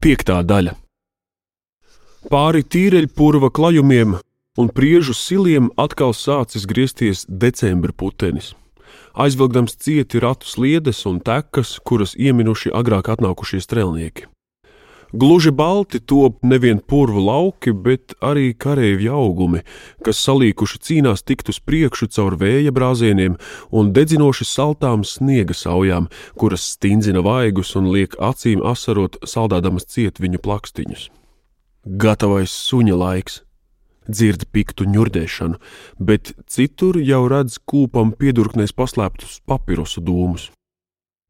Piektā daļa. Pāri tīreļpurva klajumiem un priežu siliem atkal sācis griezties decembra putenis. Aizvilkdams cieti ratu sliedes un tekas, kuras ieminuši agrāk atnākušie strēlnieki. Gluži balti top nevien purvu lauki, bet arī kareivju augumi, kas salīkuši cīnās tikt uz priekšu caur vēja brāzieniem un dedzinoši saltām sniega saujām, kuras stindzina vaigus un liek acīm asarot, saldādamas ciet viņu plakstiņus. Gatavais suņa laiks! dzird piktu ņurdēšanu, bet citur jau redz kūpam piedurknēs paslēptus papirosu dūmus.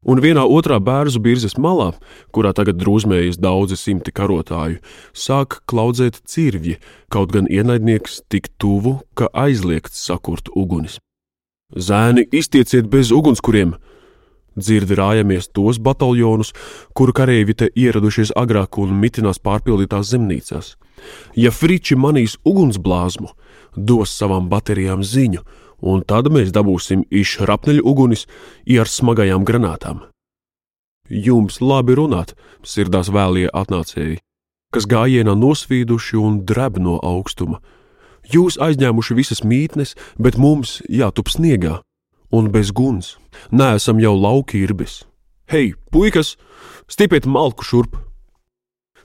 Un vienā otrā bērnu birzes malā, kurā tagad drūzmējas daudzi simti karotāju, sāk klaudzēt cirvji, kaut gan ienaidnieks tik tuvu, ka aizliegts sakurt ugunis. Zēni, iztieciet bez ugunskuriem! Dzirdi rājamies tos bataljonus, kuru kareivi te ieradušies agrāk un mitinās pārpildītās zemnīcās. Ja friči manīs ugunsblāzmu, dos savām baterijām ziņu, un tad mēs dabūsim izšrapneļu ugunis ar smagajām granātām. Jums labi runāt, sirdās vēlie atnācēji, kas gājienā nosvīduši un dreb no augstuma. Jūs aizņēmuši visas mītnes, bet mums jātup sniegā, un bez guns, neesam jau lauki irbis. Hei, puikas, stipiet malku šurp!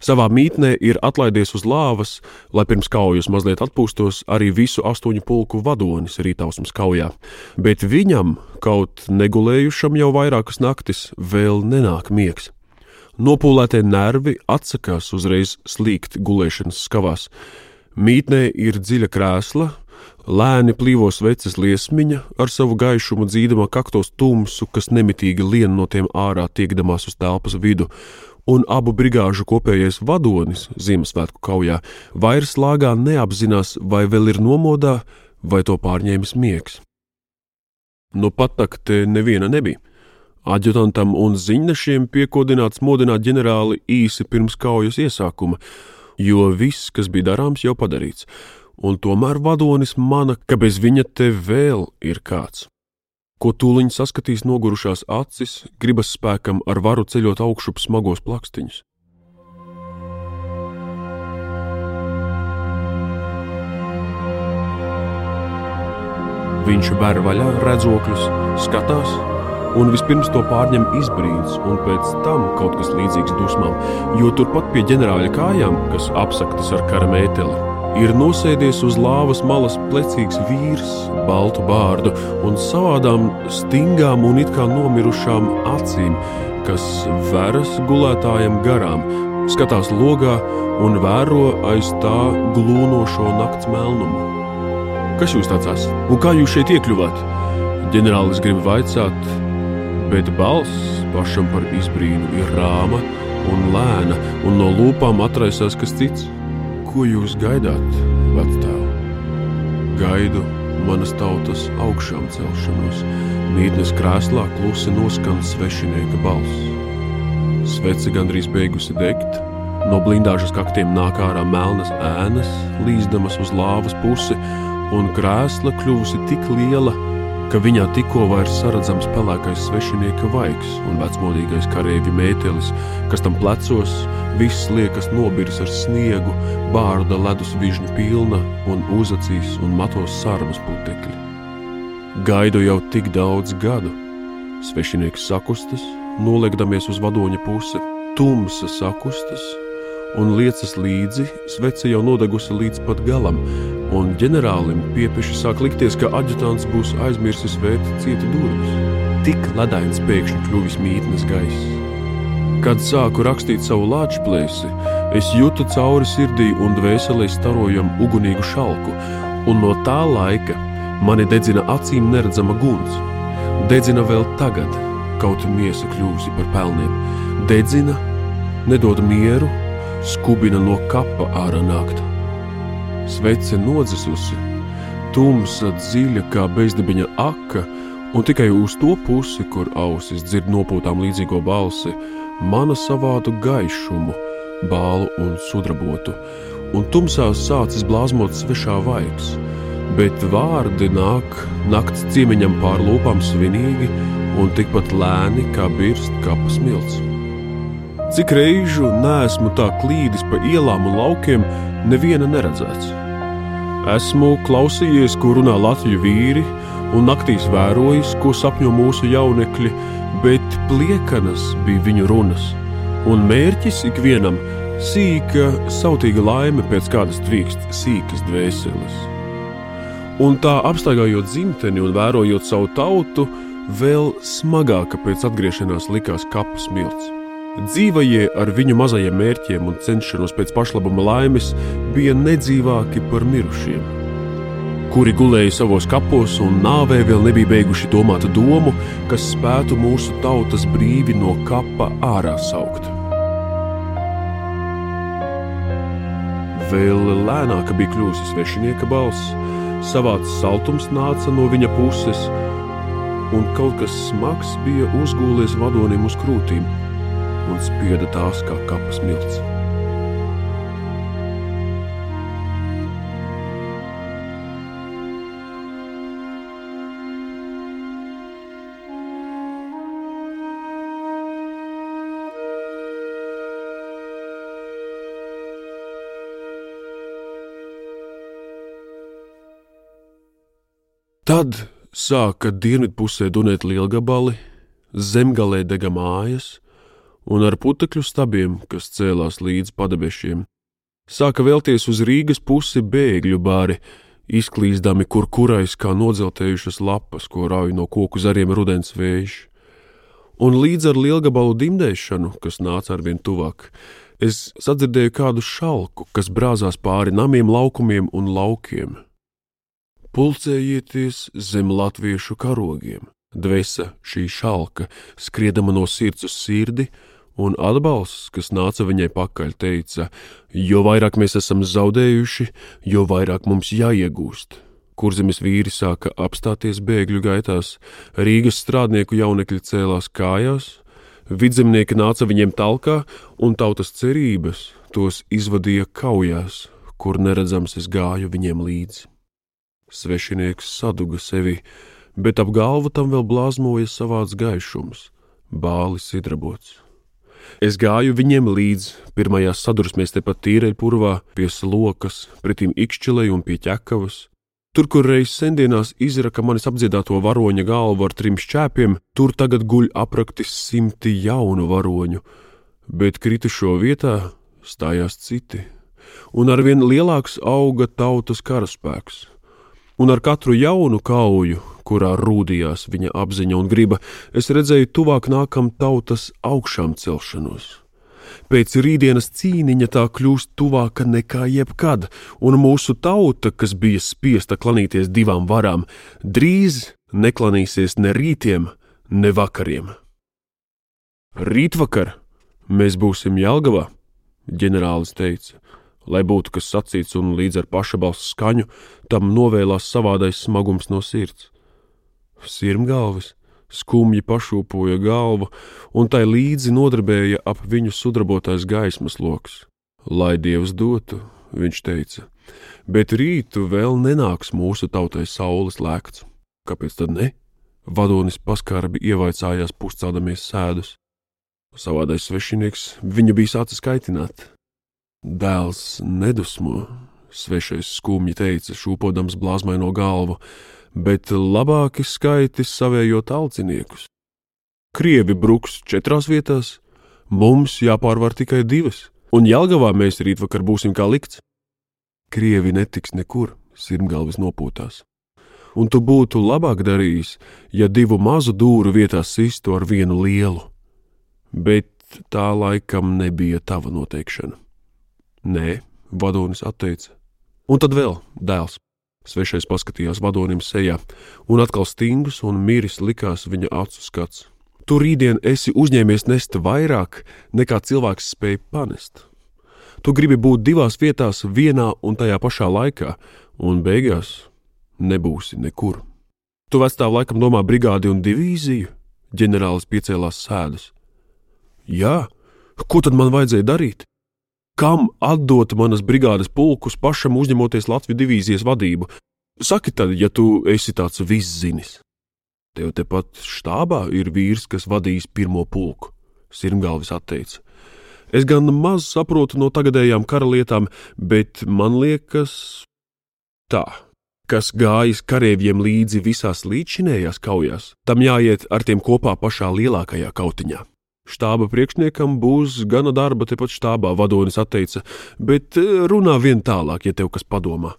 Savā mītnē ir atlaidies uz lāvas, lai pirms kaujas mazliet atpūstos arī visu astoņu pulku vadonis rītausmas kaujā, bet viņam, kaut negulējušam jau vairākas naktis, vēl nenāk miegs. Nopūlētie nervi atsakās uzreiz slīgt gulēšanas skavās. Mītnē ir dziļa krēsla, lēni plīvo sveces liesmiņa, ar savu gaišumu dzīdama kaktos tumsu, kas nemitīgi lien no tiem ārā tiekdamās uz telpas vidu, un abu brigāžu kopējais vadonis Ziemassvētku kaujā vairs lāgā neapzinās, vai vēl ir nomodā, vai to pārņēmis miegs. Nu pat tak te neviena nebija. Aģutantam un ziņnešiem piekodināts modināt ģenerāli īsi pirms kaujas iesākuma, jo viss, kas bija darāms, jau padarīts, un tomēr vadonis mana, ka bez viņa te vēl ir kāds ko tūliņ saskatīs nogurušās acis, gribas spēkam ar varu ceļot augšup smagos plakstiņus. Viņš ber vaļā redzokļus, skatās, un vispirms to pārņem izbrīns, un pēc tam kaut kas līdzīgs dusmām, jo turpat pie ģenerāļa kājām, kas apsaktas ar karamēteli, ir nosēdies uz lāvas malas plecīgs vīrs, baltu bārdu un savādām stingām un it kā nomirušām acīm, kas veras gulētājiem garām, skatās logā un vēro aiz tā glūnošo nakts melnumu. Kas jūs tāds esat un kā jūs šeit iekļuvāt? Ģenerālis grib vaicāt, bet balss pašam par izbrīnu ir rāma un lēna, un no lūpām atraisās kas cits ko jūs gaidāt, vectēl? Gaidu manas tautas augšām celšanos, mītnes krēslā klusi noskan svešinieka balss. Svece gandrīz beigusi degt, no blindāžas kaktiem nāk ārā melnas ēnas, līzdamas uz lāvas pusi, un krēsla kļuvusi tik liela, ka viņā tikko vairs saredzams pelēkais svešinieka vaigs un vecmodīgais kareivja mētelis, kas tam plecos viss liekas nobirs ar sniegu, bārda ledus vižņu pilna un uzacīs un matos sarmas putekļi. Gaidu jau tik daudz gadu. Svešinieks sakustas, noliekdamies uz vadoņa pusi, tumsa sakustas, un liecas līdzi, svece jau nodegusi līdz pat galam, un ģenerālim piepeši sāk likties, ka aģitants būs aizmirsis vērt cieta durvis. Tik ledains pēkšņi kļuvis mītnes gaiss. Kad sāku rakstīt savu lāčplēsi, es jūtu cauri sirdī un dvēselē starojam ugunīgu šalku, un no tā laika mani dedzina acīm neredzama guns. Dedzina vēl tagad, kaut miesa kļūsi par pelniem. Dedzina, nedod mieru, skubina no kapa ārā nākt svece nodzisusi, tumsa dziļa kā bezdibiņa aka, un tikai uz to pusi, kur ausis dzird nopūtām līdzīgo balsi, mana savādu gaišumu, bālu un sudrabotu, un tumsā sācis blāzmot svešā vaigs, bet vārdi nāk nakts ciemiņam pār lūpām svinīgi un tikpat lēni kā birst kapas milts. Cik reižu neesmu tā klīdis pa ielām un laukiem, neviena neredzēts. Esmu klausījies, ko runā Latvijas vīri, un naktīs vērojis, ko sapņo mūsu jaunekļi, bet pliekanas bija viņu runas, un mērķis ikvienam - sīka, sautīga laime pēc kādas tvīkst sīkas dvēseles. Un tā apstaigājot dzimteni un vērojot savu tautu, vēl smagāka pēc atgriešanās likās kapas smilts. Dzīvajie ar viņu mazajiem mērķiem un cenšanos pēc pašlabuma laimes bija nedzīvāki par mirušiem, kuri gulēja savos kapos un nāvē vēl nebija beiguši domāt domu, kas spētu mūsu tautas brīvi no kapa ārā saukt. Vēl lēnāka bija kļuvusi svešinieka balss savāds saltums nāca no viņa puses, un kaut kas smags bija uzgūlies vadonim uz krūtīm un spieda tās kā kapas milts. Tad sāka dienvidpusē dunēt lielgabali, zemgalē dega mājas, un ar putekļu stabiem, kas cēlās līdz padebešiem, sāka vēlties uz Rīgas pusi bēgļu bāri, izklīzdami kur kurais kā nodzeltējušas lapas, ko rauj no koku zariem rudens vējš. Un līdz ar lielgabalu dimdēšanu, kas nāca arvien tuvāk, es sadzirdēju kādu šalku, kas brāzās pāri namiem, laukumiem un laukiem pulcējieties zem latviešu karogiem. Dvēsa šī šalka skriedama no sirds uz sirdi, un atbalsts, kas nāca viņai pakaļ, teica: Jo vairāk mēs esam zaudējuši, jo vairāk mums jāiegūst. Kurzemes vīri sāka apstāties bēgļu gaitās, Rīgas strādnieku jaunekļi cēlās kājās, vidzemnieki nāca viņiem talkā, un tautas cerības tos izvadīja kaujās, kur neredzams es gāju viņiem līdzi. Svešinieks saduga sevi, bet ap galvu tam vēl blāzmoja savāds gaišums, bālis sidrabots. Es gāju viņiem līdzi, pirmajās sadursmēs tepat tīreļpurvā, pie slokas, pretīm ikšķilei un pie ķekavas. Tur, kur reiz sendienās izraka manis apdziedāto varoņa galvu ar trim šķēpiem, tur tagad guļ apraktis simti jaunu varoņu, bet kritušo vietā stājās citi, un arvien lielāks auga tautas karaspēks. Un ar katru jaunu kauju, kurā rūdījās viņa apziņa un griba, es redzēju tuvāk nākam tautas augšām celšanos. Pēc rītdienas cīniņa tā kļūst tuvāka nekā jebkad, un mūsu tauta, kas bija spiesta klanīties divām varām, drīz neklanīsies ne rītiem, ne vakariem. Rītvakar mēs būsim Jālgavā, ģenerālis teica, Lai būtu kas sacīts, un līdz ar pašabalstu skaņu tam novēlās savādais smagums no sirds. Sirmgalvis skumji pašūpoja galvu, un tai līdzi nodarbēja ap viņu sudrabotais gaismas lokus. Lai dievs dotu, viņš teica, bet rītu vēl nenāks mūsu tautai saules lēkts. Kāpēc tad ne? Vadonis paskarbi ievaicājās puscādamies sēdus. Savādais svešinieks viņu bija sācis kaitināt. Dēls nedusmo, svešais skumji teica, šūpodams blāzmaino galvu, bet labāki skaiti savējot alciniekus. Krievi bruks četrās vietās, mums jāpārvar tikai divas, un Jelgavā mēs rītvakar būsim kā likts. Krievi netiks nekur, sirmgalvis nopūtās. Un tu būtu labāk darījis, ja divu mazu dūru vietā sistu ar vienu lielu. Bet tā laikam nebija tava noteikšana. Nē, vadonis atteica. Un tad vēl dēls. Svešais paskatījās vadonim sejā, un atkal stingrus un miris likās viņa acu skats. Tu rītdien esi uzņēmies nest vairāk, nekā cilvēks spēja panest. Tu gribi būt divās vietās, vienā un tajā pašā laikā, un beigās nebūsi nekur. Tu vecā laikam domā brigādi un divīziju? Ģenerālis piecēlās sēdus. Jā, ko tad man vajadzēja darīt? Kam atdot manas brigādes pulkus pašam uzņemoties Latvijas divīzijas vadību? Saki tad, ja tu esi tāds viszinis. Tev tepat štābā ir vīrs, kas vadīs pirmo pulku, Sirmgalvis atteica. Es gan maz saprotu no tagadējām karalietām, bet man liekas, tā, kas gājis kareiviem līdzi visās līdzinējās kaujās, tam jāiet ar tiem kopā pašā lielākajā kautiņā. Štāba priekšniekam būs gana darba tepat štābā, vadonis atteica, bet eh, runā vien tālāk, ja tev kas padomā.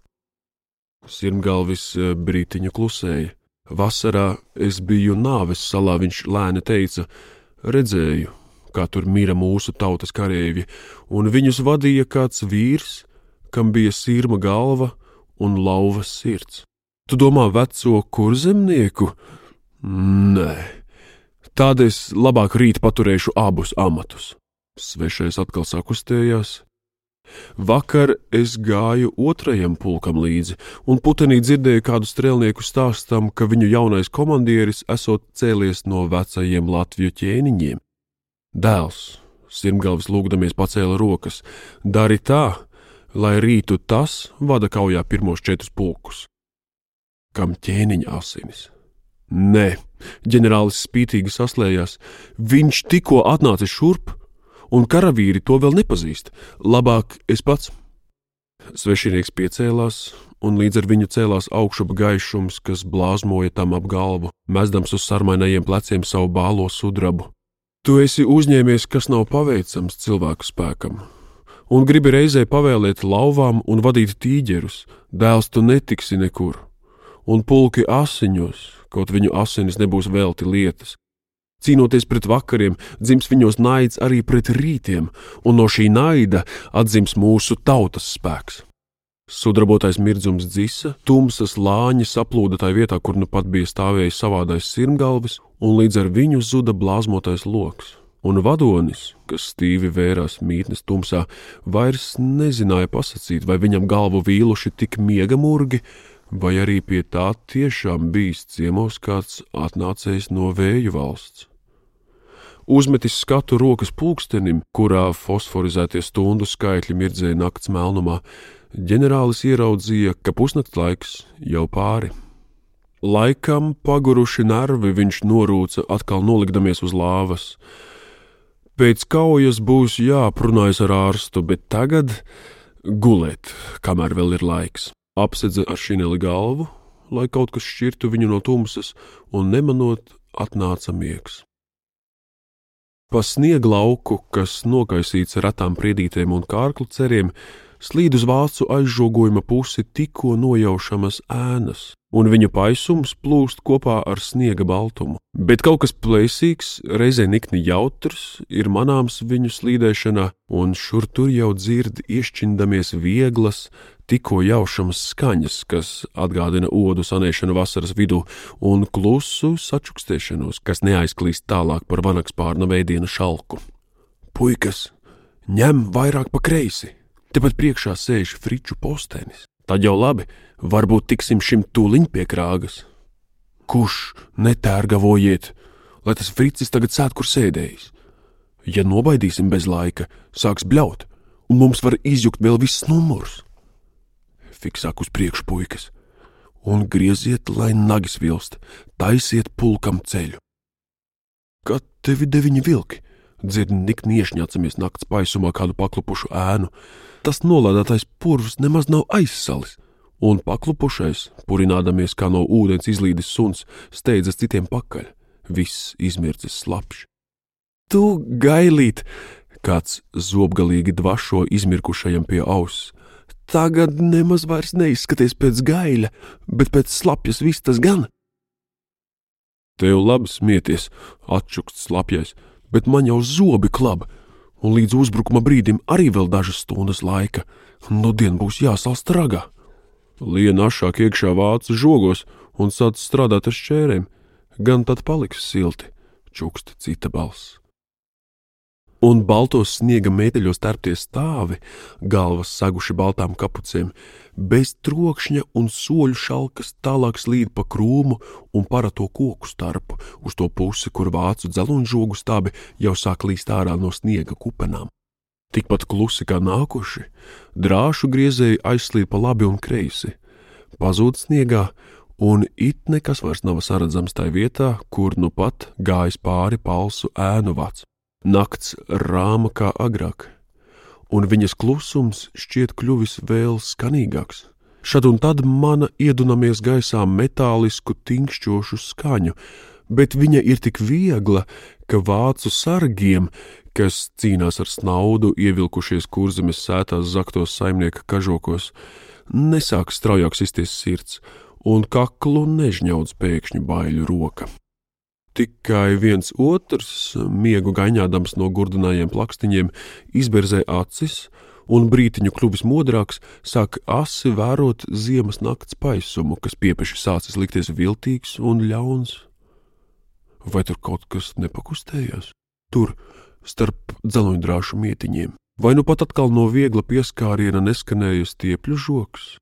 Sirmgalvis eh, brītiņu klusēja. Vasarā es biju nāves salā, viņš lēni teica, redzēju, kā tur mira mūsu tautas kareivji, un viņus vadīja kāds vīrs, kam bija sirma galva un lauvas sirds. Tu domā veco kurzemnieku? Nē, Tad es labāk rīt paturēšu abus amatus. Svešais atkal sakustējās. Vakar es gāju otrajam pulkam līdzi, un putenī dzirdēju kādu strēlnieku stāstam, ka viņu jaunais komandieris esot cēlies no vecajiem Latviju ķēniņiem. Dēls, sirmgalvis lūgdamies pacēla rokas, dari tā, lai rītu tas vada kaujā pirmos četrus pulkus. Kam ķēniņa asinis? Nē, ģenerālis spītīgi saslējās. Viņš tikko atnācis šurp, un karavīri to vēl nepazīst. Labāk es pats. Svešinieks piecēlās, un līdz ar viņu cēlās augšup gaišums, kas blāzmoja tam ap galvu, mezdams uz sarmainajiem pleciem savu bālo sudrabu. Tu esi uzņēmies, kas nav paveicams cilvēku spēkam, un gribi reizē pavēlēt lauvām un vadīt tīģerus, dēls tu netiksi nekur, un pulki asiņos, kaut viņu asinis nebūs velti lietas. Cīnoties pret vakariem, dzims viņos naids arī pret rītiem, un no šī naida atdzims mūsu tautas spēks. Sudrabotais mirdzums dzisa, tumsas lāņi saplūda tajā vietā, kur nu pat bija stāvējis savādais sirmgalvis, un līdz ar viņu zuda blāzmotais lokus. Un vadonis, kas stīvi vērās mītnes tumsā, vairs nezināja pasakīt, vai viņam galvu vīluši tik miega murgi, vai arī pie tā tiešām bijis ciemos kāds atnācējs no vēju valsts. Uzmetis skatu rokas pulkstenim, kurā fosforizētie stundu skaitļi mirdzēja nakts melnumā, ģenerālis ieraudzīja, ka pusnakts laiks jau pāri. Laikam paguruši nervi viņš norūca, atkal nolikdamies uz lāvas. Pēc kaujas būs jāprunājas ar ārstu, bet tagad gulēt, kamēr vēl ir laiks apsedza ar šineli galvu, lai kaut kas šķirtu viņu no tumsas, un nemanot, atnāca miegs. Pa sniega lauku, kas nokaisīts ar retām priedītēm un kārklu ceriem, slīd uz vācu aizžogojuma pusi tikko nojaušamas ēnas, un viņa paisums plūst kopā ar sniega baltumu. Bet kaut kas plēsīgs, reizē nikni jautrs, ir manāms viņu slīdēšanā, un šur tur jau dzird iešķindamies vieglas, tikko jaušamas skaņas, kas atgādina odu sanēšanu vasaras vidū, un klusu sačukstēšanos, kas neaizklīst tālāk par vanakspārna veidiena šalku. Puikas, ņem vairāk pa kreisi! Tepat priekšā sēž friču postenis. Tad jau labi, varbūt tiksim šim tūliņ pie krāgas. Kurš netērgavojiet, lai tas fricis tagad sēd, kur sēdējis? Ja nobaidīsim bez laika, sāks bļaut, un mums var izjukt vēl viss numurs fiksāk uz priekšu, puikas, un grieziet, lai nagis vilst, taisiet pulkam ceļu. Kad tevi deviņi vilki, dzird nikni iešņācamies nakts paisumā kādu paklupušu ēnu, tas nolādētais purvs nemaz nav aizsalis, un paklupušais, purinādamies kā no ūdens izlīdis suns, steidzas citiem pakaļ, viss izmirdzis slapjš. Tu gailīt! Kāds zobgalīgi dvašo izmirkušajam pie auss, Tagad nemaz vairs neizskaties pēc gaļa, bet pēc slapjas vistas gan. Tev labi smieties, atšukts slapjais, bet man jau zobi klaba, un līdz uzbrukuma brīdim arī vēl dažas stundas laika. Nu, dien būs jāsalst ragā. Liena ašāk iekšā vācu žogos un sāc strādāt ar šķērēm, gan tad paliks silti, čukst cita balss un baltos sniega metāļos tērptie stāvi, galvas saguši baltām kapucēm, bez trokšņa un soļu šalkas tālāk slīd pa krūmu un parato koku starpu uz to pusi, kur vācu dzelonžogu stābi jau sāk līst ārā no sniega kupenām. Tikpat klusi kā nākuši, drāšu griezēji aizslīd pa labi un kreisi, pazūd sniegā, un it nekas vairs nav saredzams tajā vietā, kur nu pat gājis pāri palsu ēnu vats. Nakts rāma kā agrāk, un viņas klusums šķiet kļuvis vēl skanīgāks. Šad un tad mana iedunamies gaisā metālisku tinkšķošu skaņu, bet viņa ir tik viegla, ka vācu sargiem, kas cīnās ar naudu, ievilkušies kurzemes sētās zaktos saimnieka kažokos, nesāk straujāk sisties sirds, un kaklu nežņauds pēkšņi baiļu roka. Tikai viens otrs, miegu gaņādams no gurdinājiem plakstiņiem, izberzē acis, un brītiņu kļuvis modrāks, sāk asi vērot ziemas nakts paisumu, kas piepeši sācis likties viltīgs un ļauns. Vai tur kaut kas nepakustējās? Tur, starp dzeloņdrāšu mietiņiem, vai nu pat atkal no viegla pieskāriena neskanēja stiepļu žoks?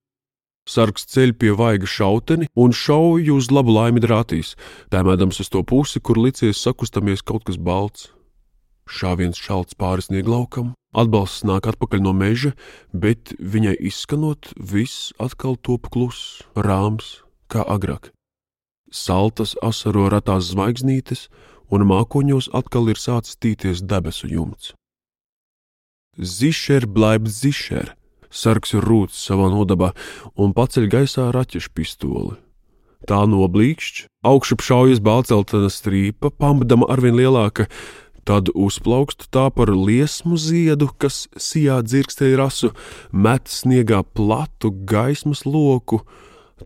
Sargs ceļ pie vaiga šauteni un šauj uz labu laimi drātīs, tēmēdams uz to pusi, kur licies sakustamies kaut kas balts. Šāviens šalts pāri snieglaukam, atbalsts nāk atpakaļ no meža, bet viņai izskanot, viss atkal top kluss, rāms, kā agrāk saltas asaro ratās zvaigznītes, un mākoņos atkal ir sācis tīties debesu jumts. Zišer blaibt zišer, sargs ir rūts savā nodabā un paceļ gaisā raķešu pistoli. Tā noblīkšķ, augšup šaujas balceltana strīpa, pambadama arvien lielāka, tad uzplaukst tā par liesmu ziedu, kas sijā dzirkstēja rasu, met sniegā platu gaismas loku,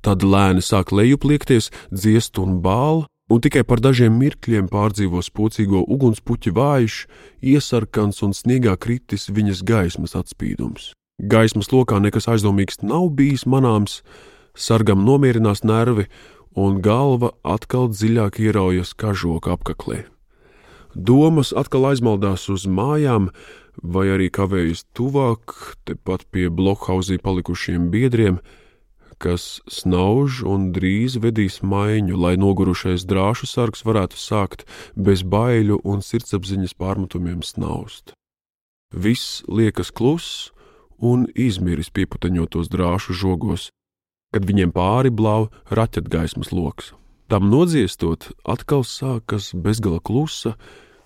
Tad lēni sāk lejupliekties, dziest un bāla, un tikai par dažiem mirkļiem pārdzīvo spocīgo ugunspuķi vājš, iesarkans un sniegā kritis viņas gaismas atspīdums. Gaismas lokā nekas aizdomīgs nav bijis manāms, sargam nomierinās nervi, un galva atkal dziļāk ieraujas kažoka apaklē. Domas atkal aizmaldās uz mājām, vai arī kavējas tuvāk, tepat pie blokhauzī palikušiem biedriem, kas snauž un drīz vedīs maiņu, lai nogurušais drāšu sargs varētu sākt bez baiļu un sirdsapziņas pārmetumiem snaust. Viss liekas kluss un izmiris pieputeņotos drāšu žogos, kad viņiem pāri blāv raķetgaismas loks. Tam nodziestot, atkal sākas bezgala klusa,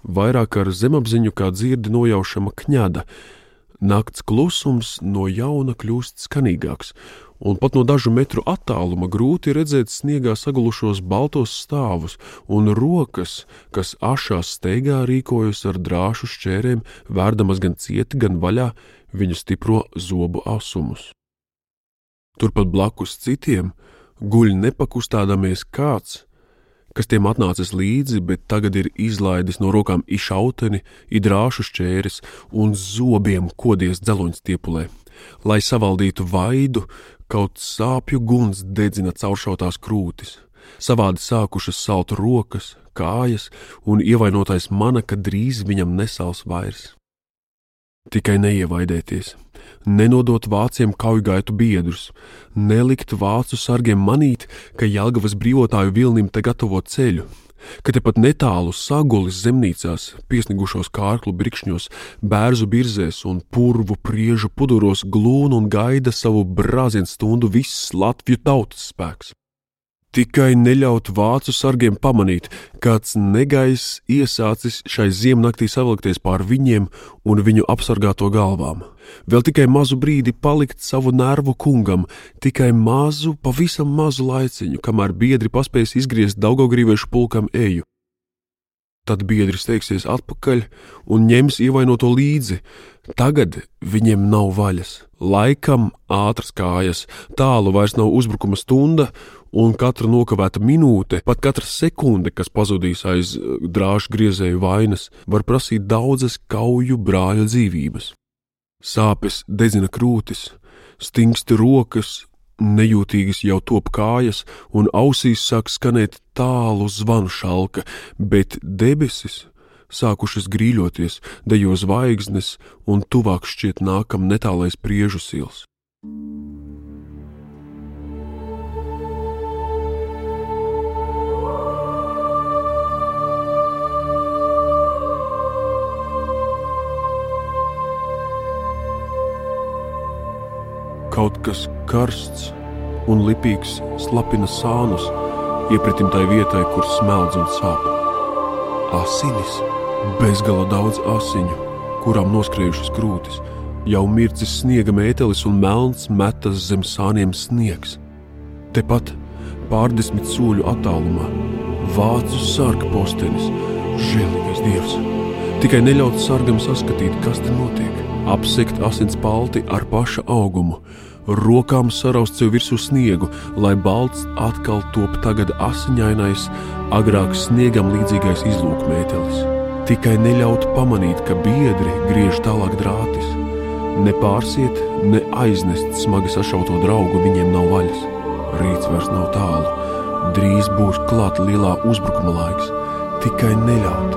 vairāk ar zemapziņu kā dzirdi nojaušama kņada. Nakts klusums no jauna kļūst skanīgāks, un pat no dažu metru attāluma grūti redzēt sniegā sagulušos baltos stāvus un rokas, kas ašās steigā rīkojas ar drāšu šķērēm, vērdamas gan cieti, gan vaļā viņu stipro zobu asumus. Turpat blakus citiem guļ nepakustādāmies kāds, kas tiem atnācis līdzi, bet tagad ir izlaidis no rokām išauteni, idrāšu šķēres un zobiem kodies dzeloņstiepulē, lai savaldītu vaidu, Kaut sāpju guns dedzina cauršautās krūtis, savādi sākušas salt rokas, kājas, un ievainotais mana, ka drīz viņam nesals vairs. Tikai neievaidēties, nenodot vāciem kaujgaitu biedrus, nelikt vācu sargiem manīt, ka Jelgavas brīvotāju vilnim te gatavo ceļu, ka tepat netālu sagulis zemnīcās, piesnigušos kārklu brikšņos, bērzu birzēs un purvu priežu puduros glūna un gaida savu brāzienu stundu viss Latviju tautas spēks. Tikai neļaut vācu sargiem pamanīt, kāds negaiss iesācis šai ziemnaktī savilkties pār viņiem un viņu apsargāto galvām. Vēl tikai mazu brīdi palikt savu nervu kungam, tikai mazu, pavisam mazu laiciņu, kamēr biedri paspēs izgriezt Daugaugrīviešu pulkam eju. Tad biedri steigsies atpakaļ un ņems ievainoto līdzi. Tagad viņiem nav vaļas, laikam ātras kājas, tālu vairs nav uzbrukuma stunda, un katra nokavēta minūte, pat katra sekunde, kas pazudīs aiz eh, drāžu griezēju vainas, var prasīt daudzas kauju brāļa dzīvības. Sāpes dedzina krūtis, stingsti rokas, nejūtīgas jau top kājas, un ausīs sāk skanēt tālu zvanu šalka, bet debesis, sākušas grīļoties, dejo zvaigznes, un tuvāk šķiet nākam netālais priežu sils. Kaut kas karsts un lipīgs slapina sānus iepratim tai vietai, kur smeldz un sāp. Asinis! Bezgala daudz asiņu, kurām noskrējušas krūtis, jau mircis sniega mētelis un melns metas zem sāniem sniegs. Tepat pārdesmit soļu attālumā vācu sarga postenis, žēlīgais dievs. Tikai neļaut sargam saskatīt, kas te notiek. Apsekt asins palti ar paša augumu, rokām saraust sev virsū sniegu, lai balts atkal top tagad asiņainais, agrāk sniegam līdzīgais izlūkmētelis. Tikai neļaut pamanīt, ka biedri griež tālāk drātis. Ne pārsiet, ne aiznest smagi sašauto draugu viņiem nav vaļas. Rīts vairs nav tālu, drīz būs klāta lielā uzbrukuma laiks. Tikai neļaut.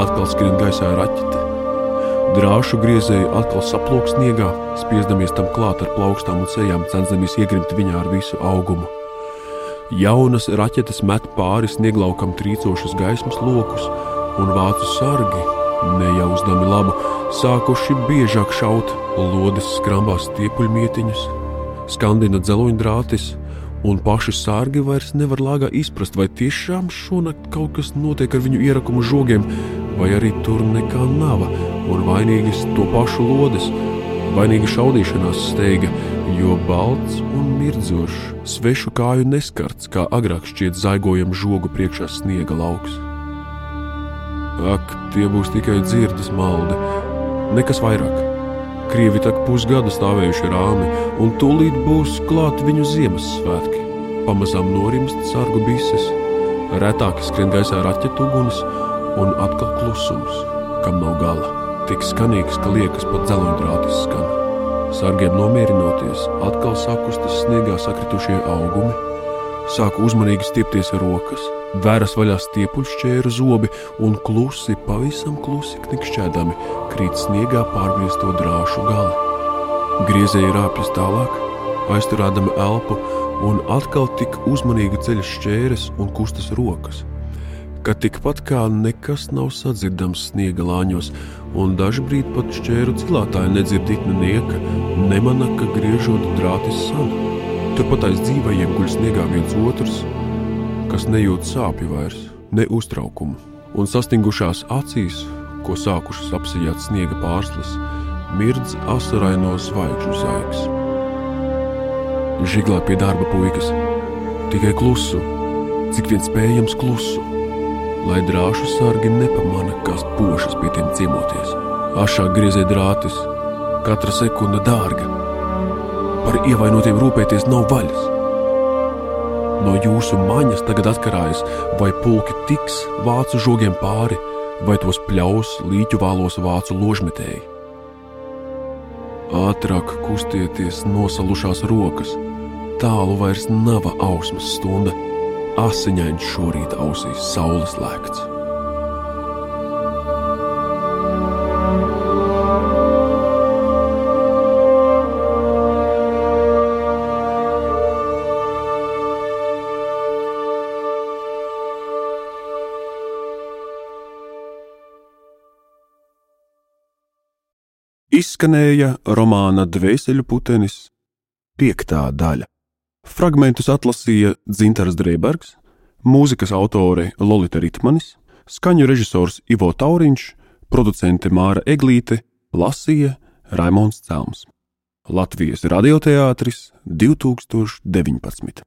Atkal skrien gaisā raķete, Drāšu griezēji atkal saplūk sniegā, spiezdamies tam klāt ar plaukstām un sejām, censdamies iegrimt viņā ar visu augumu. Jaunas raķetes met pāri snieglaukam trīcošus gaismas lokus, un vācu sargi, nejausdami labu, sākuši biežāk šaut, lodes skrambās stiepuļmietiņus, skandina dzeloņdrātis, un paši sārgi vairs nevar lāgā izprast, vai tiešām šonakt kaut kas notiek ar viņu ierakumu žogiem, vai arī tur nekā nav, un vainīgas to pašu lodes, vainīga šaudīšanās steiga, jo balts un mirdzošs, svešu kāju neskarts, kā agrāk šķiet zaigojam žogu priekšā sniega lauks. Ak, tie būs tikai dzirdes maldi, nekas vairāk. Krievi tak pusgadu stāvējuši rāmi, un tūlīt būs klāt viņu Ziemassvētki. Pamazām norimst sargu bises, retāk skrien gaisā raķetu uguns, un atkal klusums, kam nav gala. Tik skanīgs, ka liekas pat dzeloņdrātis skan. Sargiem nomierinoties, atkal sakustas sniegā sakritušie augumi, sāku uzmanīgi stiepties rokas, vēras vaļā stiepuļšķēru zobi un klusi, pavisam klusi knikšķēdami krīt sniegā pārgriezto drāšu gali. Griezēji rāpjas tālāk, aizturādami elpu, un atkal tik uzmanīgi ceļas šķēres un kustas rokas ka tikpat kā nekas nav sadzirdams sniega lāņos, un dažkārt pat šķēru cilātāji nedzird itna nieka, nemana, ka griežot drātis san. Turpat aiz dzīvajiem guļ sniegā viens otrs, kas nejūt sāpju vairs, ne uztraukumu, un sastingušās acīs, ko sākušas apsijāt sniega pārslas, mirdz asaraino zvaigžņu zaigs. Žiglā pie darba puikas, tikai klusu, cik vien spējams klusu lai drāšu sargi nepamana, kas pošas pie tiem ciemoties. Ašāk griezē drātis, katra sekunde dārga. Par ievainotiem rūpēties nav vaļas. No jūsu maņas tagad atkarājas, vai pulki tiks vācu žogiem pāri, vai tos pļaus līķu vālos vācu ložmetēji. Ātrāk kustieties nosalušās rokas, tālu vairs nav ausmas stunda asiņains šorīt ausīs saules lēkts. Izskanēja romāna Dvēseļu putenis, piektā daļa. Fragmentus atlasīja Dzintars Drēbergs, mūzikas autore Lolita Ritmanis, skaņu režisors Ivo Tauriņš, producente Māra Eglīte, lasīja Raimons Celms. Latvijas radioteātris 2019.